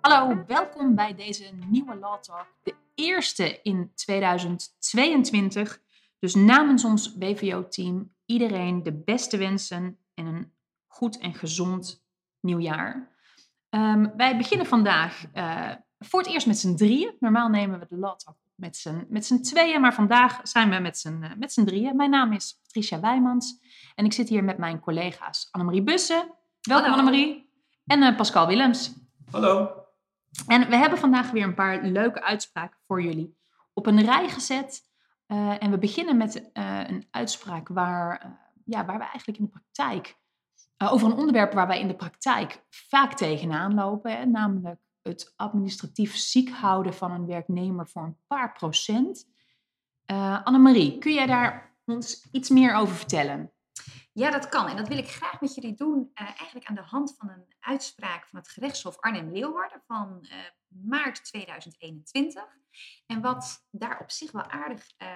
Hallo, welkom bij deze nieuwe Law. De eerste in 2022. Dus namens ons BVO-team iedereen de beste wensen en een goed en gezond nieuwjaar. Um, wij beginnen vandaag uh, voor het eerst met z'n drieën. Normaal nemen we de Law met z'n, met z'n tweeën, maar vandaag zijn we met z'n, uh, met z'n drieën. Mijn naam is Patricia Wijmans en ik zit hier met mijn collega's Annemarie Bussen. Welkom Hallo. Annemarie. En uh, Pascal Willems. Hallo. En we hebben vandaag weer een paar leuke uitspraken voor jullie op een rij gezet. Uh, en we beginnen met uh, een uitspraak waar, uh, ja, waar we eigenlijk in de praktijk, over een onderwerp waar wij in de praktijk vaak tegenaan lopen, hè, namelijk het administratief ziek houden van een werknemer voor een paar procent. Annemarie, kun jij daar ons iets meer over vertellen? Ja, dat kan. En dat wil ik graag met jullie doen, uh, eigenlijk aan de hand van een uitspraak van het gerechtshof Arnhem-Leeuwarden van uh, maart 2021. En wat daar op zich wel aardig uh,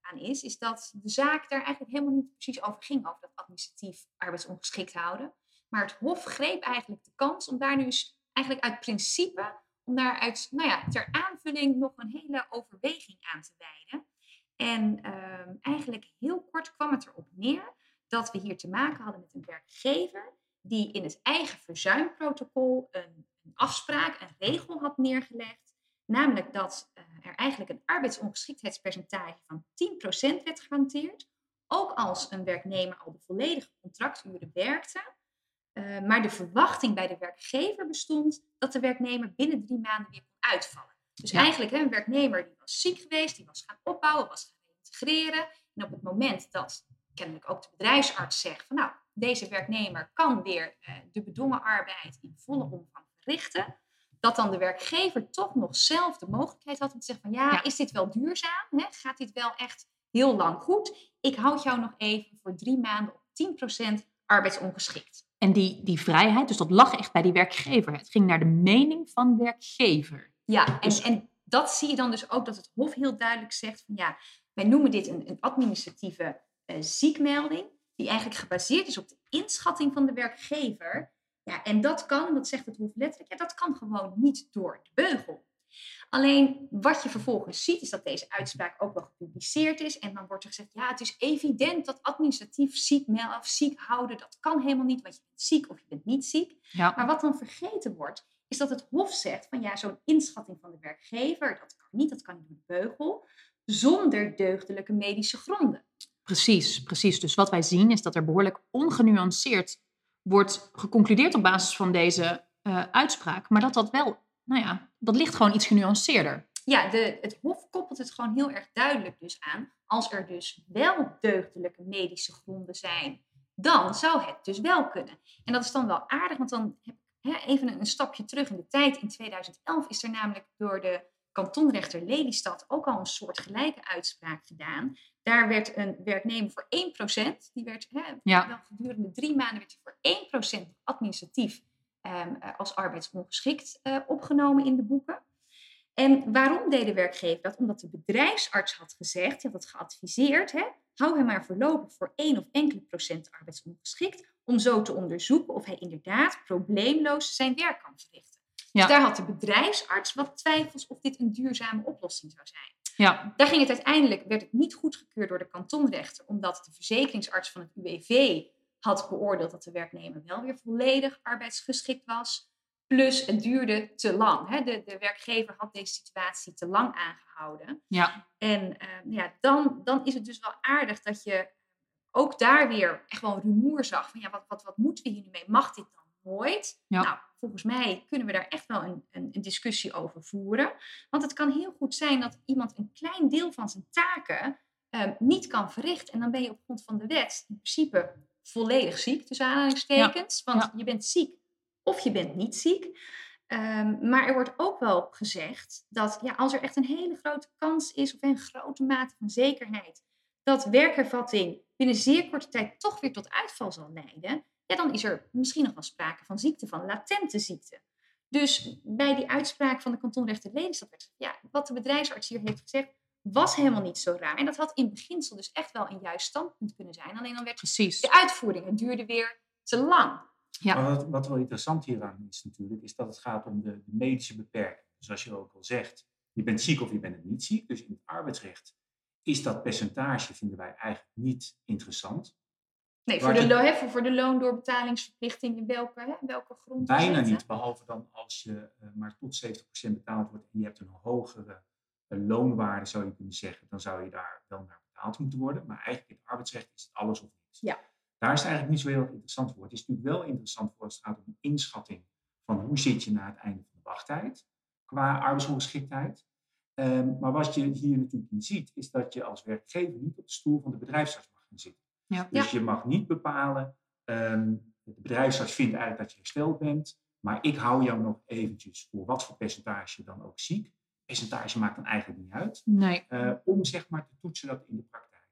aan is, is dat de zaak daar eigenlijk helemaal niet precies over ging, over dat administratief arbeidsongeschikt houden. Maar het Hof greep eigenlijk de kans om daar nu eens eigenlijk uit principe, om daar uit, nou ja, ter aanvulling nog een hele overweging aan te wijden. En eigenlijk heel kort kwam het erop neer dat we hier te maken hadden met een werkgever die in het eigen verzuimprotocol een, een afspraak, een regel had neergelegd. Namelijk dat uh, er eigenlijk een arbeidsongeschiktheidspercentage van 10% werd gehanteerd. Ook als een werknemer al de volledige contracturen werkte. Uh, maar de verwachting bij de werkgever bestond dat de werknemer binnen drie maanden weer kon uitvallen. Dus ja. eigenlijk hè, een werknemer die was ziek geweest, die was gaan opbouwen, was gaan integreren. En op het moment dat kennelijk ook de bedrijfsarts zegt van nou, deze werknemer kan weer uh, de bedongen arbeid in volle omvang verrichten. Dat dan de werkgever toch nog zelf de mogelijkheid had om te zeggen van ja, ja. is dit wel duurzaam? Hè? Gaat dit wel echt heel lang goed? Ik houd jou nog even voor drie maanden op 10% arbeidsongeschikt. En die, die vrijheid, dus dat lag echt bij die werkgever. Het ging naar de mening van de werkgever. Ja, en, dus... en dat zie je dan dus ook dat het Hof heel duidelijk zegt van ja, wij noemen dit een, een administratieve uh, ziekmelding, die eigenlijk gebaseerd is op de inschatting van de werkgever. Ja, en dat kan, en dat zegt het Hof letterlijk, ja, dat kan gewoon niet door de beugel. Alleen wat je vervolgens ziet, is dat deze uitspraak ook wel gepubliceerd is. En dan wordt er gezegd, ja, het is evident dat administratief ziek, of ziek houden, dat kan helemaal niet, want je bent ziek of je bent niet ziek. Ja. Maar wat dan vergeten wordt, is dat het Hof zegt van ja, zo'n inschatting van de werkgever, dat kan niet, dat kan niet de beugel, zonder deugdelijke medische gronden. Precies, precies. Dus wat wij zien is dat er behoorlijk ongenuanceerd wordt geconcludeerd op basis van deze uh, uitspraak. Maar dat dat wel, nou ja, dat ligt gewoon iets genuanceerder. Ja, de, het Hof koppelt het gewoon heel erg duidelijk dus aan. Als er dus wel deugdelijke medische gronden zijn, dan zou het dus wel kunnen. En dat is dan wel aardig, want dan heb ik hè, even een, een stapje terug in de tijd. In 2011 is er namelijk door de kantonrechter Lelystad ook al een soort gelijke uitspraak gedaan. Daar werd een werknemer voor 1%, die werd hè, ja. wel gedurende drie maanden werd hij voor 1% administratief als arbeidsongeschikt uh, opgenomen in de boeken. En waarom deed de werkgever dat? Omdat de bedrijfsarts had gezegd, die had het geadviseerd, hè, hou hem maar voorlopig voor 1 of enkele procent arbeidsongeschikt, om zo te onderzoeken of hij inderdaad probleemloos zijn werk kan verrichten. Ja. Dus daar had de bedrijfsarts wat twijfels of dit een duurzame oplossing zou zijn. Ja. Daar ging het uiteindelijk, werd het niet goedgekeurd door de kantonrechter, omdat de verzekeringsarts van het UWV had beoordeeld dat de werknemer wel weer volledig arbeidsgeschikt was. Plus het duurde te lang. Hè? De, de werkgever had deze situatie te lang aangehouden. Ja. En uh, ja, dan, dan is het dus wel aardig dat je ook daar weer echt wel een rumoer zag. Van ja, wat, wat, wat moeten we hier nu mee? Mag dit dan nooit? Ja. Nou, volgens mij kunnen we daar echt wel een, een, een, discussie over voeren. Want het kan heel goed zijn dat iemand een klein deel van zijn taken um, niet kan verrichten. En dan ben je op grond van de wet in principe volledig ziek, tussen aanhalingstekens. Ja. Want je bent ziek of je bent niet ziek. Um, maar er wordt ook wel gezegd dat ja, als er echt een hele grote kans is of een grote mate van zekerheid dat werkhervatting binnen zeer korte tijd toch weer tot uitval zal leiden, ja, dan is er misschien nog wel sprake van ziekte, van latente ziekte. Dus bij die uitspraak van de kantonrechter Lelystad werd ja, wat de bedrijfsarts hier heeft gezegd, was helemaal niet zo raar. En dat had in beginsel dus echt wel een juist standpunt kunnen zijn. Alleen dan werd Precies. de uitvoering, het duurde weer te lang. Ja. Maar wat, wat wel interessant hieraan is natuurlijk, is dat het gaat om de, de medische beperking. Dus als je ook al zegt, je bent ziek of je bent niet ziek. Dus in het arbeidsrecht is dat percentage, vinden wij eigenlijk niet interessant. Nee, voor de, je- lo- hè, voor, voor de loondoorbetalingsverplichting, welke, hè, welke grond Bijna niet, behalve dan als je eh, maar tot 70% betaald wordt en je hebt een hogere eh, loonwaarde, zou je kunnen zeggen, dan zou je daar wel naar betaald moeten worden. Maar eigenlijk in het arbeidsrecht is het alles of niks. Ja. Daar is het eigenlijk niet zo heel interessant voor. Het is natuurlijk wel interessant voor als het gaat om een inschatting van hoe zit je na het einde van de wachttijd qua arbeidsongeschiktheid. Ehm, maar wat je hier natuurlijk niet ziet, is dat je als werkgever niet op de stoel van de bedrijfsarts mag gaan zitten. Ja. Dus je mag niet bepalen, ehm, de bedrijfsarts vindt eigenlijk dat je hersteld bent, maar ik hou jou nog eventjes voor wat voor percentage dan ook ziek. Percentage maakt dan eigenlijk niet uit, Nee. eh, om zeg maar te toetsen dat in de praktijk.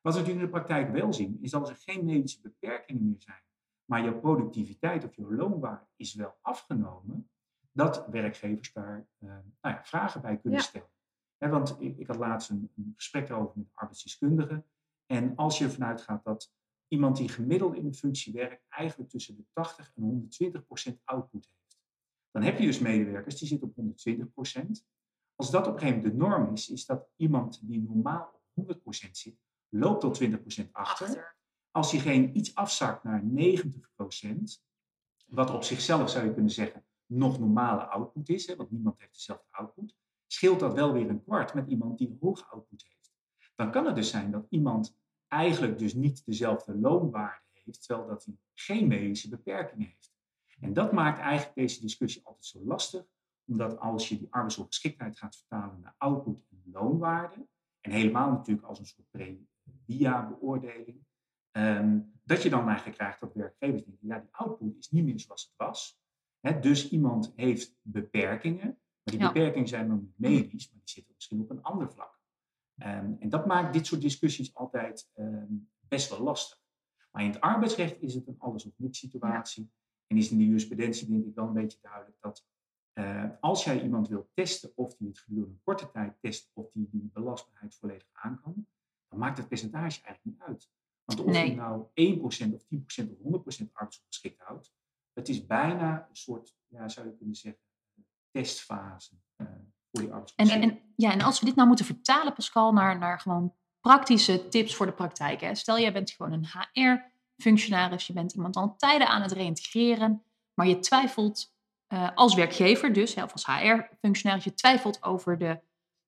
Wat we natuurlijk in de praktijk wel zien, is dat als er geen medische beperkingen meer zijn, maar jouw productiviteit of jouw loonwaarde is wel afgenomen, dat werkgevers daar eh, nou ja, vragen bij kunnen Ja. stellen. Want ik, ik had laatst een, een gesprek over met arbeidsdeskundigen. En als je ervan uitgaat dat iemand die gemiddeld in een functie werkt, eigenlijk tussen de 80 en 120 procent output heeft. Dan heb je dus medewerkers die zitten op 120 procent. Als dat op een gegeven moment de norm is, is dat iemand die normaal op 100 procent zit, loopt tot 20 procent achter. Achter. Als diegene iets afzakt naar 90 procent, wat op zichzelf zou je kunnen zeggen nog normale output is, hè, want niemand heeft dezelfde output, scheelt dat wel weer een kwart met iemand die hoge output heeft. Dan kan het dus zijn dat iemand eigenlijk dus niet dezelfde loonwaarde heeft, terwijl dat hij geen medische beperking heeft. En dat maakt eigenlijk deze discussie altijd zo lastig, omdat als je die arbeidsongeschiktheid gaat vertalen naar output en loonwaarde, en helemaal natuurlijk als een soort pre-via-beoordeling, ehm, dat je dan eigenlijk krijgt dat werkgevers denken, ja, die output is niet meer zoals het was. Dus iemand heeft beperkingen, maar die Ja. beperkingen zijn dan niet medisch, maar die zitten misschien op een ander vlak. Ehm, en dat maakt dit soort discussies altijd ehm, best wel lastig. Maar in het arbeidsrecht is het een alles of niks situatie. En is in de jurisprudentie denk ik wel een beetje duidelijk dat eh, als jij iemand wilt testen of die het gedurende een korte tijd test of die die belastbaarheid volledig aan kan, dan maakt het percentage eigenlijk niet uit. Want of Nee. je nou 1% of 10% of 100% arbeidsongeschikt houdt, het is bijna een soort, ja, zou je kunnen zeggen, testfase eh, voor die En, arbeidsongeschiktheid. en, ja, en als we dit nou moeten vertalen, Pascal, naar, naar gewoon praktische tips voor de praktijk. Hè? Stel, jij bent gewoon een HR-functionaris, je bent iemand al tijden aan het reïntegreren, maar je twijfelt eh, als werkgever dus, of als HR-functionaris, je twijfelt over de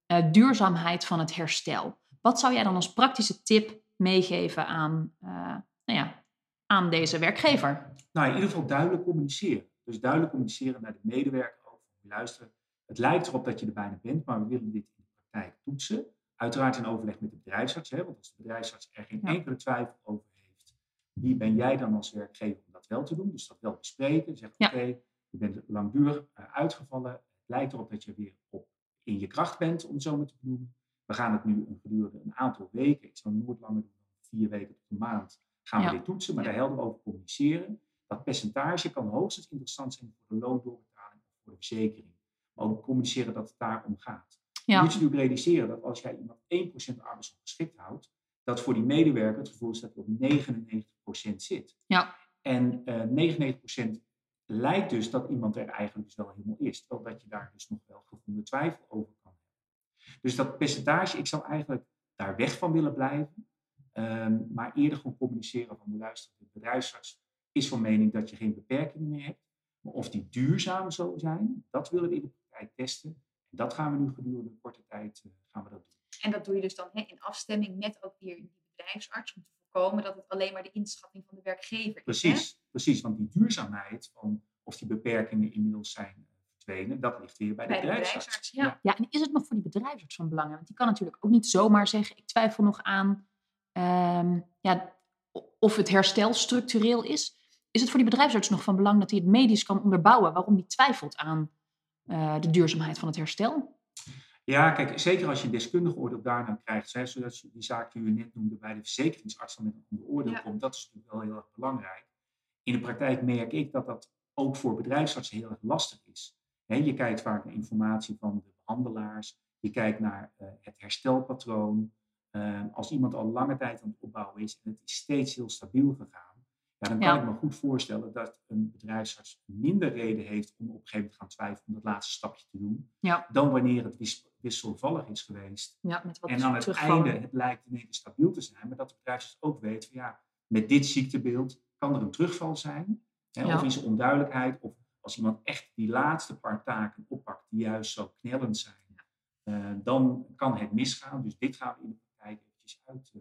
eh, duurzaamheid van het herstel. Wat zou jij dan als praktische tip meegeven aan, eh, nou ja, aan deze werkgever? Nou, in ieder geval duidelijk communiceren. Dus duidelijk communiceren naar de medewerker over. Luisteren, het lijkt erop dat je er bijna bent, maar we willen dit in de praktijk toetsen. Uiteraard in overleg met de bedrijfsarts, hè, want als de bedrijfsarts er geen Ja. enkele twijfel over heeft, wie ben jij dan als werkgever om dat wel te doen? Dus dat wel bespreken. Zeg, Ja. oké, je bent langdurig eh, uitgevallen. Het lijkt erop dat je weer op, in je kracht bent, om het zo maar te benoemen. We gaan het nu een gedurende een aantal weken, ik zou nooit langer doen dan vier weken tot een maand, gaan we Ja. dit toetsen, maar Ja. daar helder over communiceren. Dat percentage kan hoogstens interessant zijn voor de loondoorbetaling of voor de verzekering. Maar ook communiceren dat het daarom gaat. Je moet je natuurlijk realiseren dat als jij iemand 1% arbeidsongeschikt houdt, dat voor die medewerker het gevoel is dat hij op 99% zit. Ja. En eh 99% lijkt dus dat iemand er eigenlijk dus wel helemaal is. Terwijl dat je daar dus nog wel gevoelde twijfel over kan hebben. Dus dat percentage, ik zou eigenlijk daar weg van willen blijven. Ehm, maar eerder gewoon communiceren van luister, de bedrijfsarts is van mening dat je geen beperkingen meer hebt. Maar of die duurzaam zo zijn, dat willen we in de praktijk testen. En dat gaan we nu gedurende korte tijd eh, gaan we dat doen. En dat doe je dus dan in afstemming met ook weer die bedrijfsarts. Voorkomen dat het alleen maar de inschatting van de werkgever is. hè? Precies, precies. Want die duurzaamheid van of die beperkingen inmiddels zijn verdwenen, dat ligt weer bij de Bij de bedrijfsarts. bedrijfsarts, ja. Ja, en is het nog voor die bedrijfsarts van belang? Want die kan natuurlijk ook niet zomaar zeggen, ik twijfel nog aan ehm, ja, of het herstel structureel is. Is het voor die bedrijfsarts nog van belang dat hij het medisch kan onderbouwen waarom hij twijfelt aan eh, de duurzaamheid van het herstel? Ja, kijk, zeker als je een deskundige oordeel daarna krijgt, hè, zoals die zaak die u net noemde bij de verzekeringsarts dan met een ander oordeel Ja. komt, dat is natuurlijk wel heel erg belangrijk. In de praktijk merk ik dat dat ook voor bedrijfsartsen heel erg lastig is. Hè, je kijkt vaak naar informatie van de behandelaars Je kijkt naar eh, het herstelpatroon. Uh, als iemand al lange tijd aan het opbouwen is en het is steeds heel stabiel gegaan, ja, dan kan Ja. ik me goed voorstellen dat een bedrijfsarts minder reden heeft om op een gegeven moment te gaan twijfelen om dat laatste stapje te doen, Ja. dan wanneer het wisselvallig is geweest. Ja, met wat En aan het einde, het lijkt in één keer stabiel te zijn, maar dat de bedrijfsarts ook weet van ja, met dit ziektebeeld kan er een terugval zijn. Hè, Ja. Of is er onduidelijkheid, of als iemand echt die laatste paar taken oppakt die juist zo knellend zijn, eh, dan kan het misgaan. Dus dit gaan we in de praktijk eventjes uit, eh,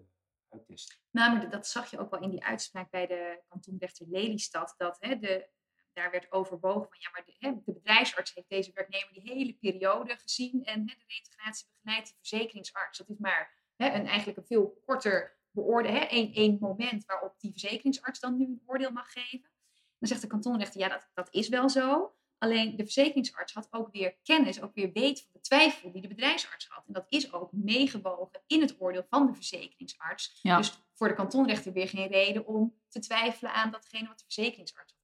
uittesten. Namelijk, dat zag je ook wel in die uitspraak bij de kantonrechter Lelystad, dat hè, de, daar werd overwogen van ja, maar de, hè, de bedrijfsarts heeft deze werknemer die hele periode gezien en hè, de reintegratie begeleidt de verzekeringsarts. Dat is maar hè, een, eigenlijk een veel korter beoordeel, één, één moment waarop die verzekeringsarts dan nu een oordeel mag geven. Dan zegt de kantonrechter, ja, dat, dat is wel zo. Alleen de verzekeringsarts had ook weer kennis, ook weer weet van de twijfel die de bedrijfsarts had. En dat is ook meegewogen in het oordeel van de verzekeringsarts. Ja. Dus voor de kantonrechter weer geen reden om te twijfelen aan datgene wat de verzekeringsarts.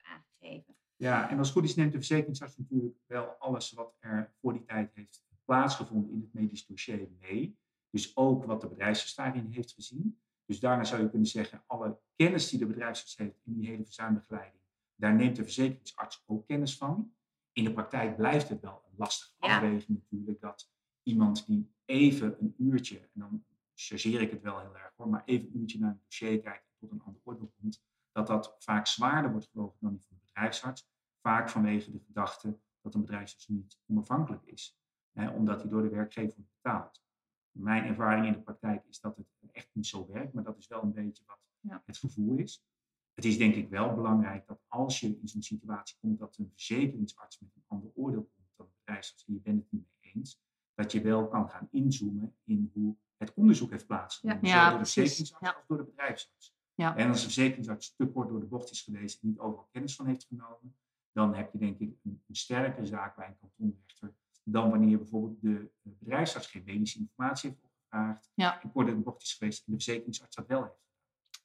Ja, en als het goed is neemt de verzekeringsarts natuurlijk wel alles wat er voor die tijd heeft plaatsgevonden in het medisch dossier mee. Dus ook wat de bedrijfsarts daarin heeft gezien. Dus daarna zou je kunnen zeggen, alle kennis die de bedrijfsarts heeft in die hele verzuimbegeleiding, daar neemt de verzekeringsarts ook kennis van. In de praktijk blijft het wel een lastige Ja. afweging natuurlijk dat iemand die even een uurtje, en dan chargeer ik het wel heel erg hoor, maar even een uurtje naar een dossier kijkt en tot een ander oordeel komt, dat dat vaak zwaarder wordt gewogen dan die van de bedrijfsarts. Vaak vanwege de gedachte dat een bedrijfsarts niet onafhankelijk is, hè, omdat hij door de werkgever wordt betaald. Mijn ervaring in de praktijk is dat het echt niet zo werkt, maar dat is wel een beetje wat Ja. het gevoel is. Het is denk ik wel belangrijk dat als je in zo'n situatie komt dat een verzekeringsarts met een ander oordeel komt dan de bedrijfsarts en je bent het niet mee eens, dat je wel kan gaan inzoomen in hoe het onderzoek heeft plaatsgevonden. Ja. Zowel door de verzekeringsarts als door de bedrijfsarts. Ja. En als de verzekeringsarts te kort door de bocht is geweest en niet overal kennis van heeft genomen, dan heb je denk ik een, een sterke zaak bij een kantonrechter dan wanneer bijvoorbeeld de eh, bedrijfsarts geen medische informatie heeft opgevraagd Ja. en kort door de bocht is geweest en de verzekeringsarts dat wel heeft.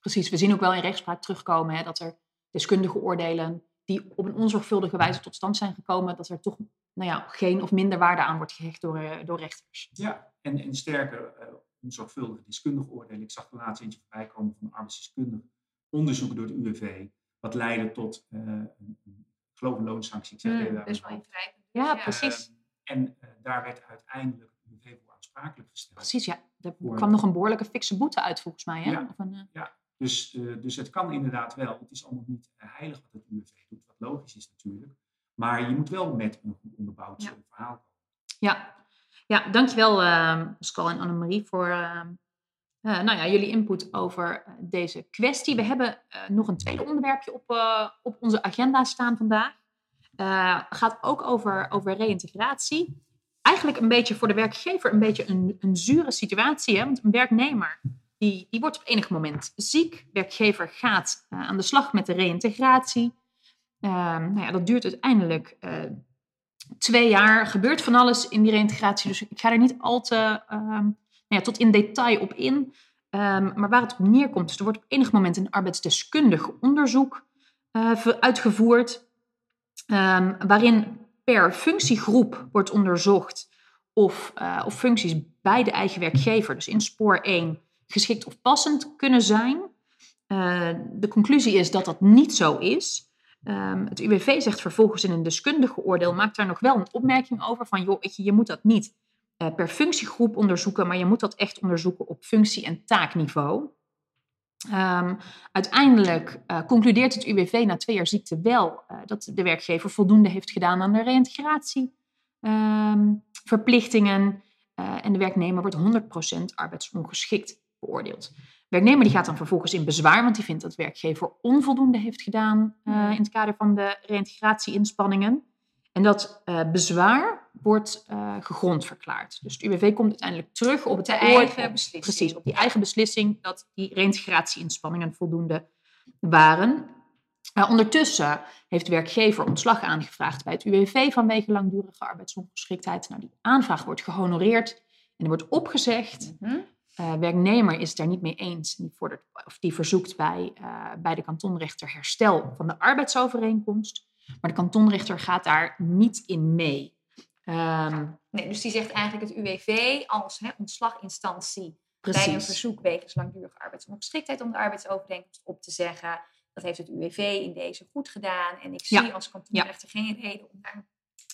Precies, we zien ook wel in rechtspraak terugkomen hè, dat er deskundige oordelen die op een onzorgvuldige wijze tot stand zijn gekomen, dat er toch nou ja, geen of minder waarde aan wordt gehecht door, eh, door rechters. Ja, en, en sterker, eh onzorgvuldige deskundige oordelen. Ik zag er laatst eentje voorbij komen van een arbeidsdeskundige onderzoeken door het UWV, wat leidde tot eh, een, een, ik geloof een loonsanctie. Ik zeg Hmm, even best wel ingrijpend. Ja, Dus precies. En eh, daar werd uiteindelijk het UWV voor aansprakelijk gesteld. Precies, ja. Er Voor- kwam nog een behoorlijke fikse boete uit volgens mij. Hè? Ja. Of een, eh, Dus, eh, dus het kan inderdaad wel. Het is allemaal niet eh, heilig wat het UWV doet, wat logisch is natuurlijk. Maar je moet wel met een goed onderbouwd Ja. eh, verhaal komen. Ja, ja dankjewel uh, en Annemarie voor ehm, eh, nou ja, jullie input over eh, deze kwestie. We hebben eh, nog een tweede onderwerpje op, op onze agenda staan vandaag. Gaat ook over, over reïntegratie. Eigenlijk een beetje voor de werkgever een beetje een, een zure situatie. Hè? Want een werknemer die, die wordt op enig moment ziek. Werkgever gaat aan de slag met de reïntegratie. Ehm, nou ja, dat duurt uiteindelijk twee jaar gebeurt van alles in die reïntegratie. Dus ik ga er niet al te ehm, nou ja, tot in detail op in. Ehm, maar waar het op neerkomt, er wordt op enig moment een arbeidsdeskundig onderzoek eh, uitgevoerd. ehm, waarin per functiegroep wordt onderzocht of, eh, of functies bij de eigen werkgever, dus in spoor 1, geschikt of passend kunnen zijn. Eh, de conclusie is dat dat niet zo is. Ehm, het UWV zegt vervolgens in een deskundige oordeel, maakt daar nog wel een opmerking over van, joh, je, moet dat niet eh, per functiegroep onderzoeken, maar je moet dat echt onderzoeken op functie- en taakniveau. Ehm, uiteindelijk eh, concludeert het UWV na twee jaar ziekte wel eh, dat de werkgever voldoende heeft gedaan aan de reïntegratieverplichtingen eh, en de werknemer wordt 100% arbeidsongeschikt beoordeeld. Werknemer die gaat dan vervolgens in bezwaar, want die vindt dat werkgever onvoldoende heeft gedaan eh, in het kader van de reïntegratie-inspanningen. En dat eh, bezwaar wordt eh, gegrond verklaard. Dus het UWV komt uiteindelijk terug op het De eigen beslissing. Precies, op die eigen beslissing dat die reïntegratie-inspanningen voldoende waren. Uh, ondertussen heeft de werkgever ontslag aangevraagd bij het UWV vanwege langdurige arbeidsongeschiktheid. Nou, die aanvraag wordt gehonoreerd en er wordt opgezegd. Mhm. Uh, werknemer is het daar niet mee eens. Die, vordert, of die verzoekt bij, uh, bij de kantonrechter herstel van de arbeidsovereenkomst. Maar de kantonrechter gaat daar niet in mee. Um, Ja, Nee, dus die zegt eigenlijk het UWV als hè, ontslaginstantie bij een verzoek wegens langdurige arbeidsongeschiktheid om de arbeidsovereenkomst op te zeggen. Dat heeft het UWV in deze goed gedaan. En ik Ja. zie als kantonrechter geen reden om daar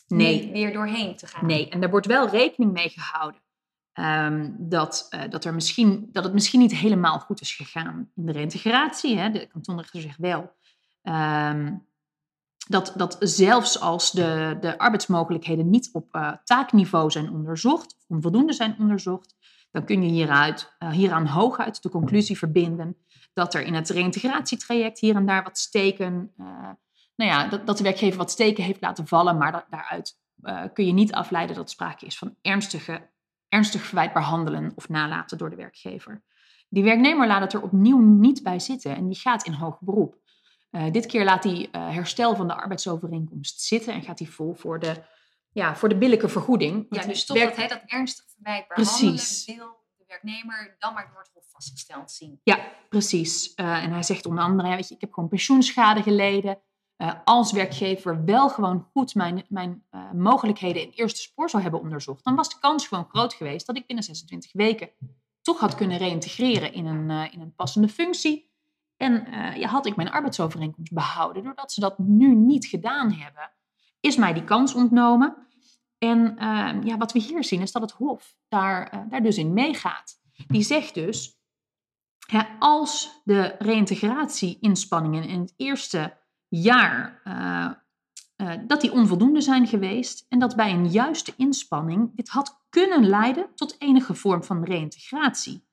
Nee. weer doorheen te gaan. Nee, en daar wordt wel rekening mee gehouden. Ehm, dat, eh, dat, er misschien, dat het misschien niet helemaal goed is gegaan in de reintegratie. Hè? De kantonrechter zegt wel ehm, dat, dat zelfs als de, de arbeidsmogelijkheden niet op eh, taakniveau zijn onderzocht, of onvoldoende zijn onderzocht, dan kun je hieruit, eh, hieraan hooguit de conclusie verbinden dat er in het reïntegratietraject hier en daar wat steken, nou ja, dat, dat de werkgever wat steken heeft laten vallen, maar da- daaruit kun je niet afleiden dat sprake is van ernstige, ernstig verwijtbaar handelen of nalaten door de werkgever. Die werknemer laat het er opnieuw niet bij zitten en die gaat in hoger beroep. Eh, dit keer laat hij eh, herstel van de arbeidsovereenkomst zitten en gaat hij vol voor de, ja, voor de billijke vergoeding. Ja, dus toch werk- dat, hè, dat ernstig verwijtbaar Precies. handelen wil de werknemer dan maar door het hof vastgesteld zien. Ja, precies. Eh, en hij zegt onder andere, ja, weet je, ik heb gewoon pensioenschade geleden. Eh, als werkgever wel gewoon goed mijn, mijn eh, mogelijkheden in eerste spoor zou hebben onderzocht, dan was de kans gewoon groot geweest dat ik binnen 26 weken toch had kunnen reïntegreren in een, eh, in een passende functie. En had ik mijn arbeidsovereenkomst behouden. Doordat ze dat nu niet gedaan hebben, is mij die kans ontnomen. En eh, ja, wat we hier zien is dat het Hof daar, daar dus in meegaat. Die zegt dus, als de reïntegratie-inspanningen in het eerste jaar eh, eh, dat die onvoldoende zijn geweest en dat bij een juiste inspanning dit had kunnen leiden tot enige vorm van reïntegratie.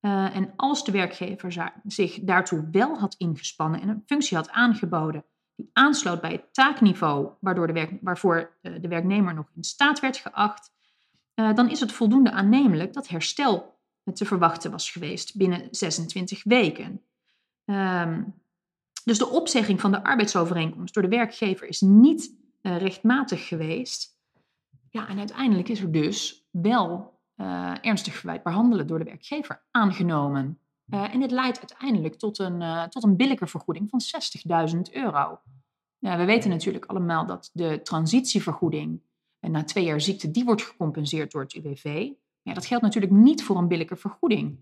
Eh, en als de werkgever zich daartoe wel had ingespannen en een functie had aangeboden die aansloot bij het taakniveau waardoor de werk, waarvoor de werknemer nog in staat werd geacht, dan is het voldoende aannemelijk dat herstel te verwachten was geweest binnen 26 weken. Ehm, dus de opzegging van de arbeidsovereenkomst door de werkgever is niet eh, rechtmatig geweest. Ja, en uiteindelijk is er dus wel eh, ernstig verwijtbaar handelen door de werkgever aangenomen. Eh, en dit leidt uiteindelijk tot een, tot een billijke vergoeding van 60.000 euro. We weten natuurlijk allemaal dat de transitievergoeding na twee jaar ziekte, die wordt gecompenseerd door het UWV. Ja, dat geldt natuurlijk niet voor een billijke vergoeding.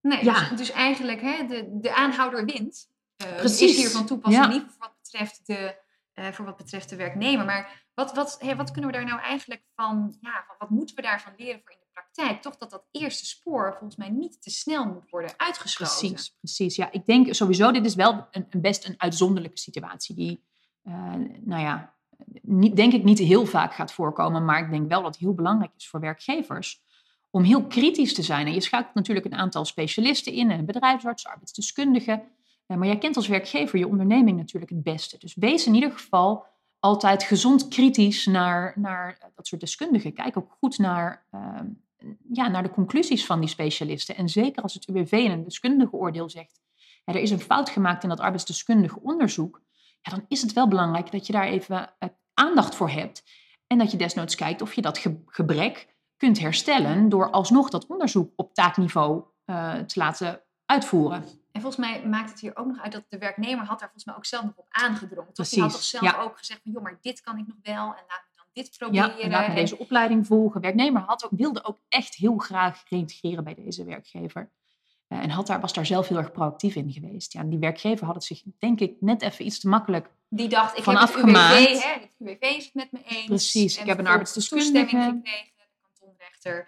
Nee, Ja. dus, dus eigenlijk hè, de, de aanhouder wint. Eh, Precies. Is hier van toepassing Ja. niet voor wat, betreft de, eh, voor wat betreft de werknemer. Maar wat, wat, wat kunnen we daar nou eigenlijk van, ja, wat moeten we daarvan leren voor in de praktijk? Toch dat dat eerste spoor volgens mij niet te snel moet worden uitgesloten. Precies, precies. Ja, ik denk sowieso, dit is wel een, een best een uitzonderlijke situatie die, eh, nou ja, niet, denk ik niet heel vaak gaat voorkomen, maar ik denk wel dat het heel belangrijk is voor werkgevers om heel kritisch te zijn. En je schakelt natuurlijk een aantal specialisten in, bedrijfsarts, arbeidsdeskundige, eh, maar jij kent als werkgever je onderneming natuurlijk het beste. Dus wees in ieder geval altijd gezond kritisch naar, naar eh, dat soort deskundigen. Kijk ook goed naar, ehm, ja, naar de conclusies van die specialisten. En zeker als het UWV in een deskundige oordeel zegt, ja, er is een fout gemaakt in dat arbeidsdeskundige onderzoek, ja, dan is het wel belangrijk dat je daar even eh, aandacht voor hebt. En dat je desnoods kijkt of je dat ge- gebrek kunt herstellen door alsnog dat onderzoek op taakniveau eh, te laten uitvoeren. En volgens mij maakt het hier ook nog uit dat de werknemer had daar volgens mij ook zelf nog op aangedrongen. Toch? Die had toch Precies, zelf ja. ook gezegd van, joh, maar dit kan ik nog wel en laat me dan dit Ja, proberen. en laat me deze opleiding volgen. Werknemer had ook, wilde ook echt heel graag reïntegreren bij deze werkgever. Eh, en had daar, was daar zelf heel erg proactief in geweest. Ja, die werkgever had het zich, denk ik, net even iets te makkelijk Die dacht, ik heb het UWV, hè, het UWV is het met me eens. Precies, ik heb een arbeidsdeskundige. toestemming gekregen, de kantonrechter.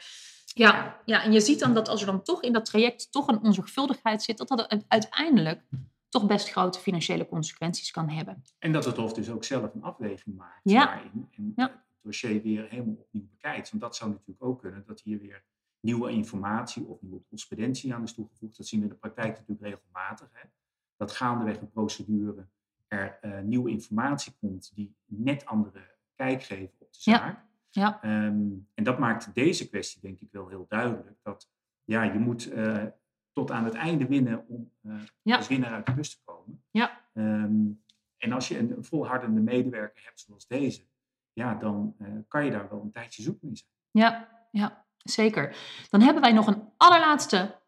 Ja, ja, en je ziet dan dat als er dan toch in dat traject toch een onzorgvuldigheid zit, dat dat uiteindelijk toch best grote financiële consequenties kan hebben. En dat het Hof dus ook zelf een afweging maakt Ja. daarin. En Ja. het dossier weer helemaal opnieuw bekijkt. Want dat zou natuurlijk ook kunnen, dat hier weer nieuwe informatie of nieuwe correspondentie aan is toegevoegd. Dat zien we in de praktijk natuurlijk regelmatig. Hè? Dat gaandeweg een procedure er eh, nieuwe informatie komt die net andere kijk geven op de zaak. Ja. Ehm, en dat maakt deze kwestie denk ik wel heel duidelijk. Dat ja, je moet eh, tot aan het einde winnen om Ja. als winnaar uit de bus te komen. Ja. Ehm, en als je een, een volhardende medewerker hebt zoals deze, ja, dan eh, kan je daar wel een tijdje zoek mee zijn. Ja, ja, zeker. Dan hebben wij nog een allerlaatste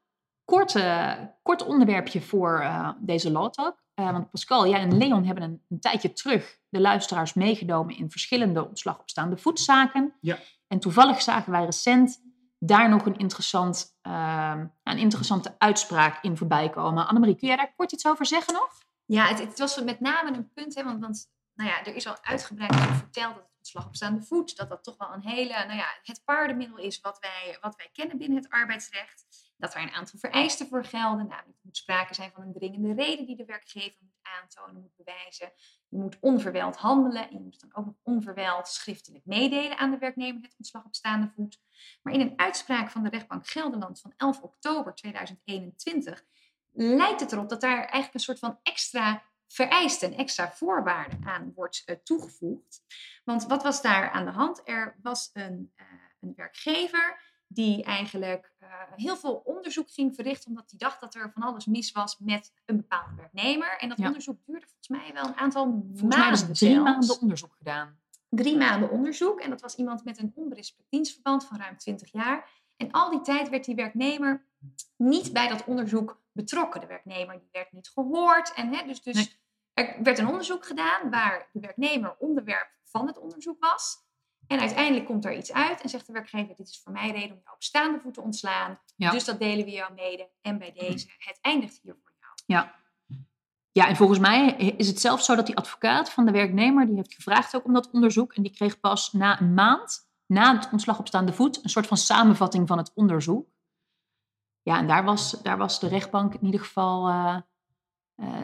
korte, kort onderwerpje voor uh, deze Law Talk. Uh, want Pascal, jij en Leon hebben een, een, tijdje terug de luisteraars meegenomen in verschillende ontslagopstaande voetzaken. Ja. En toevallig zagen wij recent daar nog een, interessant, uh, een interessante uitspraak in voorbij komen. Annemarie, kun jij daar kort iets over zeggen nog? Ja, het, het was met name een punt, hè, want, want nou ja, er is al uitgebreid verteld dat het ontslag op staande voet, dat dat toch wel een hele, nou ja, het paardenmiddel is wat wij, wat wij kennen binnen het arbeidsrecht. Dat er een aantal vereisten voor gelden, namelijk er moet sprake zijn van een dringende reden die de werkgever moet aantonen, moet bewijzen. Je moet onverwijld handelen en je moet dan ook nog onverwijld schriftelijk meedelen aan de werknemer het ontslag op staande voet. Maar in een uitspraak van de rechtbank Gelderland van 11 oktober 2021 lijkt het erop dat daar eigenlijk een soort van extra vereisten, extra voorwaarden aan wordt uh, toegevoegd. Want wat was daar aan de hand? Er was een, uh, een werkgever die eigenlijk uh, heel veel onderzoek ging verrichten, omdat hij dacht dat er van alles mis was met een bepaalde werknemer. En dat Ja. onderzoek duurde volgens mij wel een aantal Volgens mij maanden. hebben ze drie zelfs. maanden onderzoek gedaan. Drie maanden onderzoek. En dat was iemand met een onberispelijk dienstverband van ruim 20 jaar. En al die tijd werd die werknemer niet bij dat onderzoek betrokken. De werknemer die werd niet gehoord. En, hè, dus dus Nee. er werd een onderzoek gedaan waar de werknemer onderwerp van het onderzoek was. En uiteindelijk komt er iets uit en zegt de werkgever: Dit is voor mij reden om jou op staande voet te ontslaan. Ja. Dus dat delen we jou mede. En bij deze, het eindigt hier voor jou. Ja. Ja, en volgens mij is het zelfs zo dat die advocaat van de werknemer, die heeft gevraagd ook om dat onderzoek. En die kreeg pas na een maand, na het ontslag op staande voet, een soort van samenvatting van het onderzoek. Ja, en daar was, daar was de rechtbank in ieder geval, eh,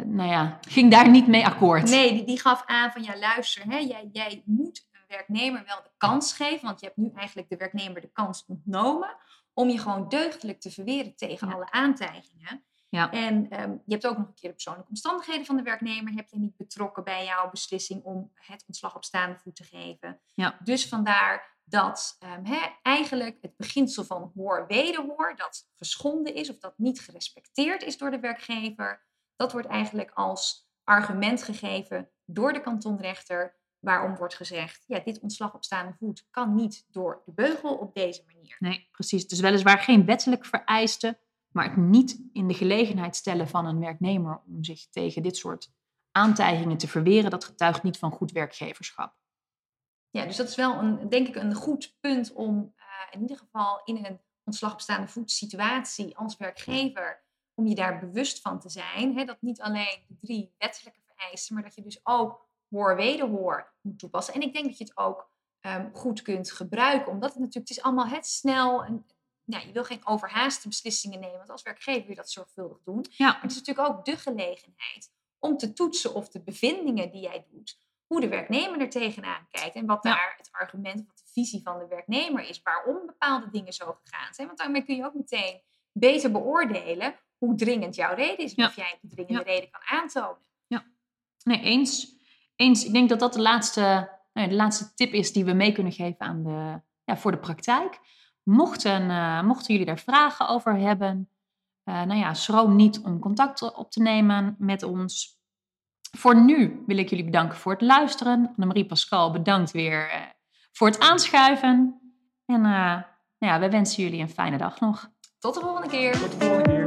nou ja, ging daar niet mee akkoord. Nee, die, die gaf aan van ja, luister, hè, jij, jij moet werknemer wel de kans geven, want je hebt nu eigenlijk de werknemer de kans ontnomen om je gewoon deugdelijk te verweren tegen Ja. alle aantijgingen. Ja. En ehm, je hebt ook nog een keer de persoonlijke omstandigheden van de werknemer. Heb je niet betrokken bij jouw beslissing om het ontslag op staande voet te geven. Ja. Dus vandaar dat ehm, eigenlijk het beginsel van hoor-wederhoor, dat geschonden is of dat niet gerespecteerd is door de werkgever, dat wordt eigenlijk als argument gegeven door de kantonrechter. Waarom wordt gezegd, ja, dit ontslag op staande voet kan niet door de beugel op deze manier. Nee, precies. Dus weliswaar geen wettelijk vereiste, maar het niet in de gelegenheid stellen van een werknemer om zich tegen dit soort aantijgingen te verweren, dat getuigt niet van goed werkgeverschap. Ja, dus dat is wel een, denk ik een goed punt om eh, in ieder geval in een ontslag op staande voet situatie als werkgever, om je daar bewust van te zijn. Hè, dat niet alleen de drie wettelijke vereisten, maar dat je dus ook hoor-wederhoor moet toepassen. En ik denk dat je het ook ehm, goed kunt gebruiken, omdat het natuurlijk, het is allemaal het snel. En, ja, je wil geen overhaaste beslissingen nemen, want als werkgever wil je dat zorgvuldig doen. Ja, Maar het is natuurlijk ook de gelegenheid om te toetsen of de bevindingen die jij doet, hoe de werknemer er tegenaan kijkt en wat Ja. daar het argument, wat de visie van de werknemer is, waarom bepaalde dingen zo gegaan zijn. Want daarmee kun je ook meteen beter beoordelen hoe dringend jouw reden is, en Ja. of jij die dringende Ja. reden kan aantonen. nee, eens. Eens. Ik denk dat dat de laatste, nou ja, de laatste tip is die we mee kunnen geven aan de, ja, voor de praktijk. Mochten, eh, mochten jullie daar vragen over hebben, eh, nou ja, schroom niet om contact op te nemen met ons. Voor nu wil ik jullie bedanken voor het luisteren. Annemarie Pascal, bedankt weer eh, voor het aanschuiven. En eh, nou ja, we wensen jullie een fijne dag nog. Tot de volgende keer. Tot de volgende keer.